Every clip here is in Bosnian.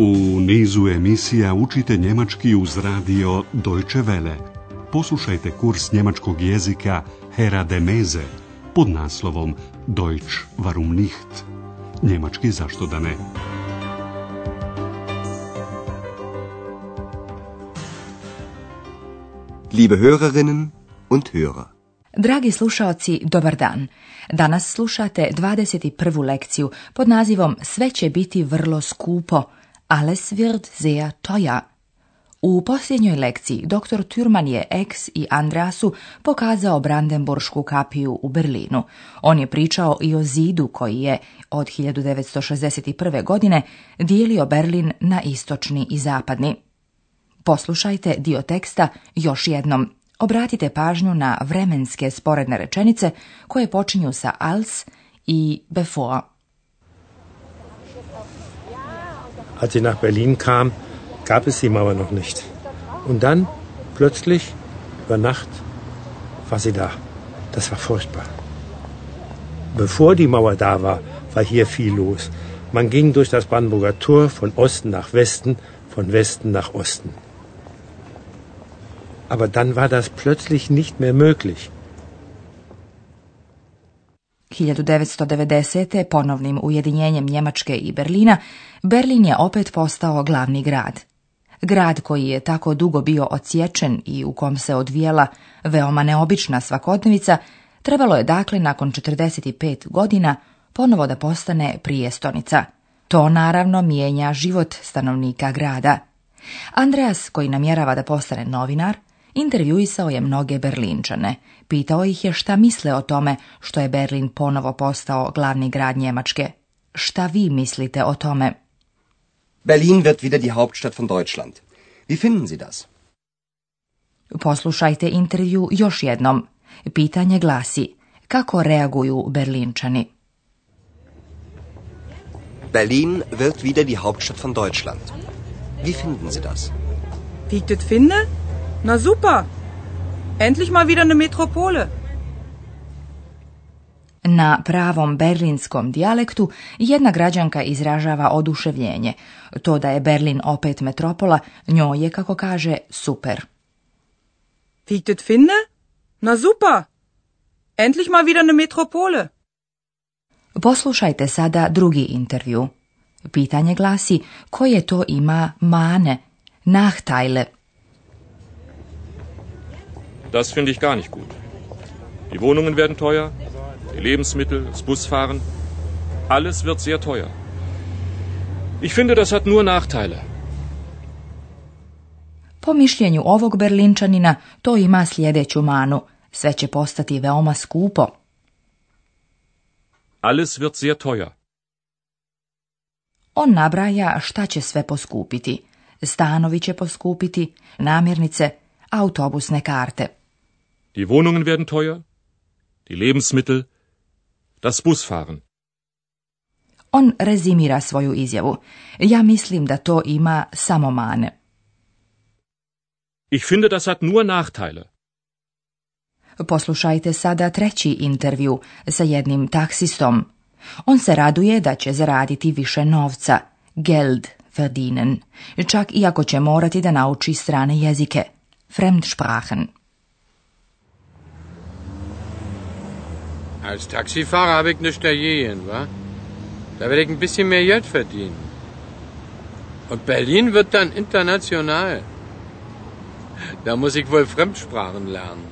U nizu emisija učite njemački uz radio Deutsche Welle. Poslušajte kurs njemačkog jezika Hera de Meze pod naslovom Deutsch warum nicht? Njemački zašto da ne? Liebe Hörerinnen und Hörer. Dragi slušaoci, dobar dan. Danas slušate 21. lekciju pod nazivom Sve će biti vrlo skupo – Alles wird sehr teuer. U posljednjoj lekciji dr. Thurman je Ex i Andreasu pokazao Brandenburšku kapiju u Berlinu. On je pričao i o zidu koji je od 1961. godine dijelio Berlin na istočni i zapadni. Poslušajte dio teksta još jednom. Obratite pažnju na vremenske sporedne rečenice koje počinju sa als i before. Als ich nach Berlin kam, gab es die Mauer noch nicht. Und dann, plötzlich, über Nacht, war sie da. Das war furchtbar. Bevor die Mauer da war, war hier viel los. Man ging durch das Brandenburger Tor von Osten nach Westen, von Westen nach Osten. Aber dann war das plötzlich nicht mehr möglich. 1990. ponovnim ujedinjenjem Njemačke i Berlina, Berlin je opet postao glavni grad. Grad koji je tako dugo bio odsječen i u kom se odvijela veoma neobična svakodnevica, trebalo je dakle nakon 45 godina ponovo da postane prijestonica. To naravno mijenja život stanovnika grada. Andreas, koji namjerava da postane novinar, Intervjuisao je mnoge Berlinčane. Pitao ih je šta misle o tome što je Berlin ponovo postao glavni grad Njemačke. Šta vi mislite o tome? Berlin wird wieder die Hauptstadt von Deutschland. Wie finden Sie das? Poslušajte intervju još jednom. Pitanje glasi: kako reaguju Berlinčani? Berlin wird wieder die Hauptstadt von Deutschland. Wie finden Sie das? Wie ich das na super! Endlich mal wieder eine Metropole. Na pravom berlinskom dijalektu jedna građanka izražava oduševljenje. To da je Berlin opet metropola, njoj je, kako kaže, super. Fit Finne? Na super! Endlich mal wieder eine Metropole. Poslušajte sada drugi intervju. Pitanje glasi koje to ima mane, nahtajle, Das finde ich gar nicht gut. Die Wohnungen werden teuer, die Lebensmittel, das Busfahren, alles wird sehr teuer. Ich finde, das hat nur Nachteile. Po mišljenju ovog Berlinčanina to ima sljedeću manu. Sve će postati veoma skupo. Alles wird sehr teuer. On nabraja šta će sve poskupiti. Stanovi će poskupiti, namirnice, autobusne karte. Die Wohnungen werden teuer, die Lebensmittel, das Busfahren. On rezimira svoju izjavu. Ja mislim da to ima samo mane. Ich finde, das hat nur Nachteile. Poslušajte sada treći intervju sa jednim taksistom. On se raduje da će zaraditi više novca, Geld verdienen, čak iako će morati da nauči strane jezike, Fremdsprachen. Als Taxifahrer habe ich nichts dagegen, wa? Da werde ich ein bisschen mehr Geld verdienen. Und Berlin wird dann international. Da muss ich wohl Fremdsprachen lernen.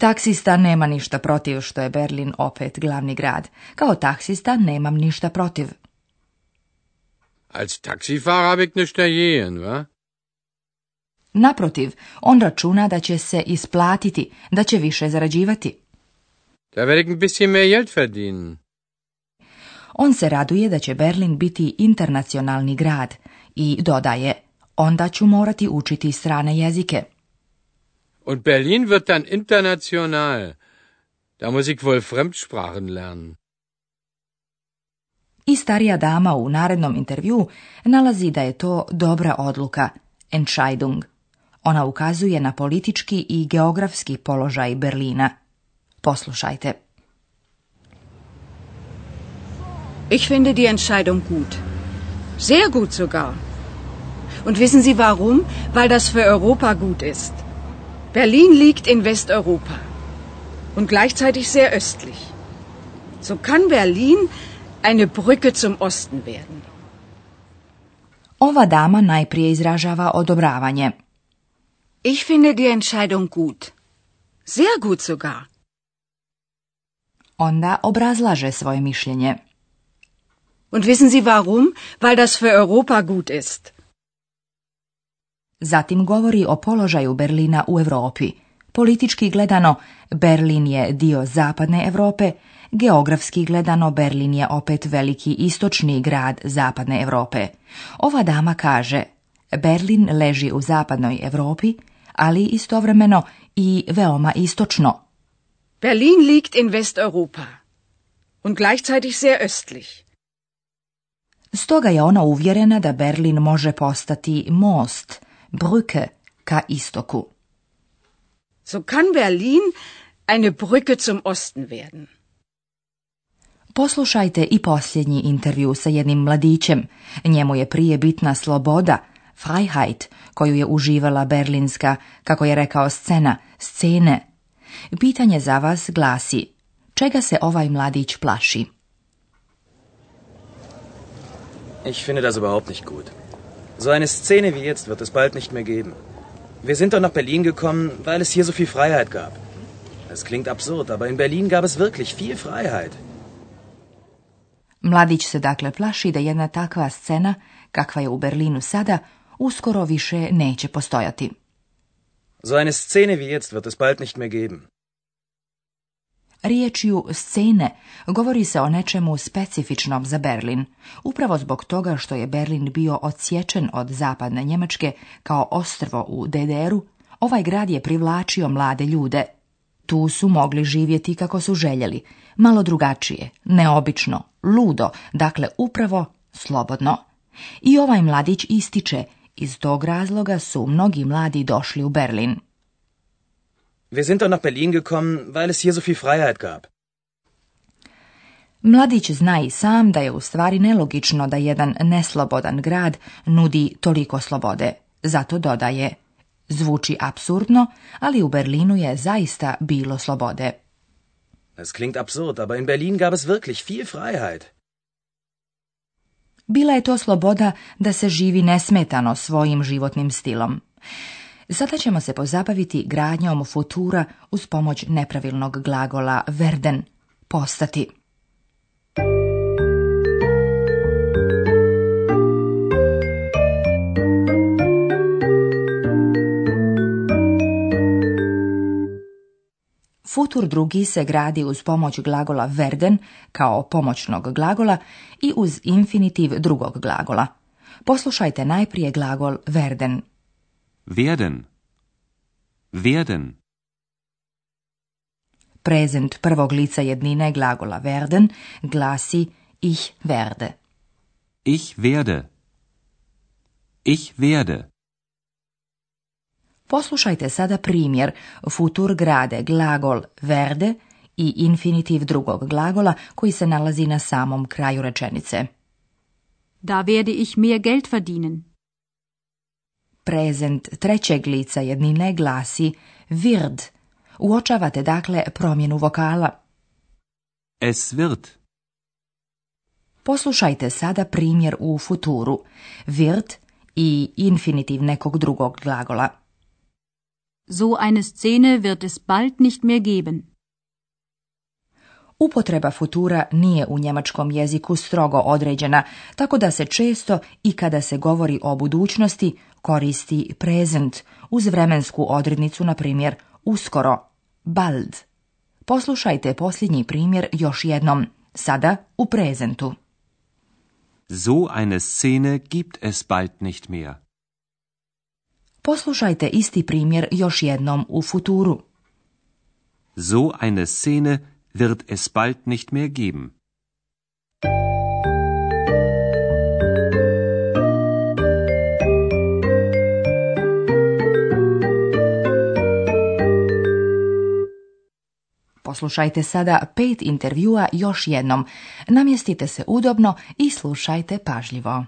Taksista nema ništa protiv što je Berlin opet glavni grad. Kao taksista nemam ništa protiv. Als Taxifahrer habe ich nichts dagegen, wa? Naprotiv, on računa da će se isplatiti, da će više zarađivati. Da werde ich ein mehr Geld verdienen. On se raduje da će Berlin biti internacionalni grad i dodaje, onda ću morati učiti strane jezike. Und Berlin wird dann international. Da muss ich wohl Fremdsprachen lernen. I starija dama u narednom intervju nalazi da je to dobra odluka, Entscheidung. Ona ukazuje na politički i geografski položaj Berlina – Poslušajte. Ich finde die Entscheidung gut. Sehr gut sogar. Und wissen Sie warum? Weil das für Europa gut ist. Berlin liegt in Westeuropa und gleichzeitig sehr östlich. So kann Berlin eine Brücke zum Osten werden. Ova dama najprije izražava odobravanje. Ich finde die Entscheidung gut. Sehr gut sogar. onda obrazlaže svoje mišljenje. Und wissen Sie warum? Weil das für Europa gut ist. Zatim govori o položaju Berlina u Europi. Politički gledano, Berlin je dio zapadne Europe, geografski gledano Berlin je opet veliki istočni grad zapadne Europe. Ova dama kaže, Berlin leži u zapadnoj Europi, ali istovremeno i veoma istočno. Berlin liegt in Westeuropa und gleichzeitig sehr östlich. Stoga je ona uvjerena da Berlin može postati most, Brücke, ka istoku. So kann Berlin eine Brücke zum Osten werden. Poslušajte i posljednji intervju sa jednim mladićem. Njemu je prije bitna sloboda, Freiheit, koju je uživala berlinska, kako je rekao scena, scene, Pitanje za vas glasi, čega se ovaj mladić plaši? Ich finde das überhaupt nicht gut. So eine Szene wie jetzt wird es bald nicht mehr geben. Wir sind doch nach Berlin gekommen, weil es hier so viel Freiheit gab. Es klingt absurd, aber in Berlin gab es wirklich viel Freiheit. Mladić se dakle plaši da jedna takva scena, kakva je u Berlinu sada, uskoro više neće postojati. So eine Szene wie jetzt wird es bald nicht mehr geben. Riječju scene govori se o nečemu specifičnom za Berlin, upravo zbog toga što je Berlin bio odsječen od zapadne Njemačke kao ostrvo u DDR-u, ovaj grad je privlačio mlade ljude. Tu su mogli živjeti kako su željeli, malo drugačije, neobično, ludo, dakle upravo slobodno. I ovaj mladić ističe iz tog razloga su mnogi mladi došli u Berlin. Wir sind nach Berlin gekommen, weil es hier so viel Freiheit gab. Mladić zna i sam da je u stvari nelogično da jedan neslobodan grad nudi toliko slobode. Zato dodaje, zvuči absurdno, ali u Berlinu je zaista bilo slobode. Das klingt absurd, aber in Berlin gab es wirklich viel Freiheit. Bila je to sloboda da se živi nesmetano svojim životnim stilom. Sada ćemo se pozabaviti gradnjom futura uz pomoć nepravilnog glagola verden, postati. Futur drugi se gradi uz pomoć glagola verden kao pomoćnog glagola i uz infinitiv drugog glagola. Poslušajte najprije glagol verden. Werden. Werden. Prezent prvog lica jednine glagola verden glasi ich werde. Ich werde. Ich werde. Poslušajte sada primjer futur grade glagol verde i infinitiv drugog glagola koji se nalazi na samom kraju rečenice. Da werde ich mehr Geld verdienen. Prezent trećeg lica jednine glasi wird. Uočavate dakle promjenu vokala. Es wird. Poslušajte sada primjer u futuru. Wird i infinitiv nekog drugog glagola. So eine Szene wird es bald nicht mehr geben. Upotreba futura nije u njemačkom jeziku strogo određena, tako da se često i kada se govori o budućnosti koristi prezent uz vremensku odrednicu, na primjer, uskoro, bald. Poslušajte posljednji primjer još jednom, sada u prezentu. So eine Szene gibt es bald nicht mehr. Poslušajte isti primjer još jednom u futuru. So eine Szene wird es bald nicht mehr geben. Poslušajte sada pet intervjua još jednom. Namjestite se udobno i slušajte pažljivo.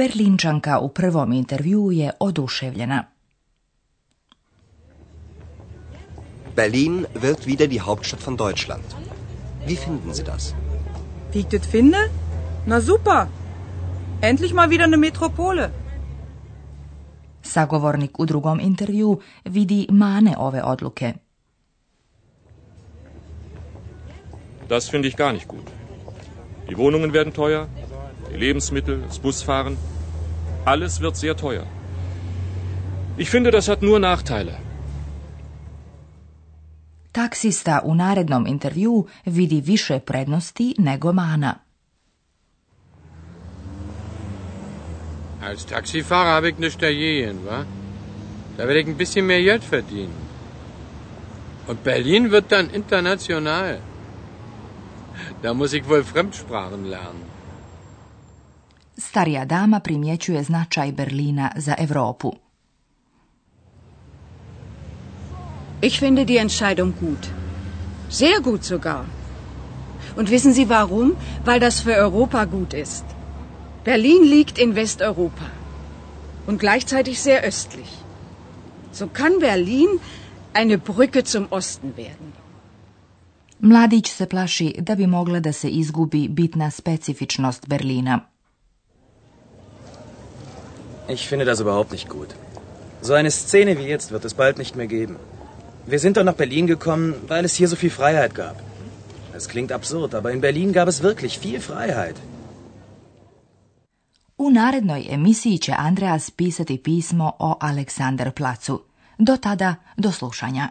Berlinčanka u prvom intervjuu je oduševljena. Berlin wird wieder die Hauptstadt von Deutschland. Wie finden Sie das? Wie ich das finde? Na super. Endlich mal wieder eine Metropole. Sagovornik u drugom intervju vidi mane ove odluke. Das finde ich gar nicht gut. Die Wohnungen werden teuer, die Lebensmittel, das Busfahren. Alles wird sehr teuer. Ich finde, das hat nur Nachteile. Taksista u narednom intervjuu vidi više prednosti nego mana. Als Taxifahrer habe ich nichts dagegen, wa? Da werde ich ein bisschen mehr Geld verdienen. Und Berlin wird dann international. Da muss ich wohl Fremdsprachen lernen starija dama primjećuje značaj Berlina za Europu. Ich finde die Entscheidung gut. Sehr gut sogar. Und wissen Sie warum? Weil das für Europa gut ist. Berlin liegt in Westeuropa und gleichzeitig sehr östlich. So kann Berlin eine Brücke zum Osten werden. Mladić se plaši da bi mogla da se izgubi bitna specifičnost Berlina. Ich finde das überhaupt nicht gut. So eine Szene wie jetzt wird es bald nicht mehr geben. Wir sind doch nach Berlin gekommen, weil es hier so viel Freiheit gab. Es klingt absurd, aber in Berlin gab es wirklich viel Freiheit. U narednoj emisiji će Andreas pisati pismo o Aleksandar placu. Do tada, do slušanja.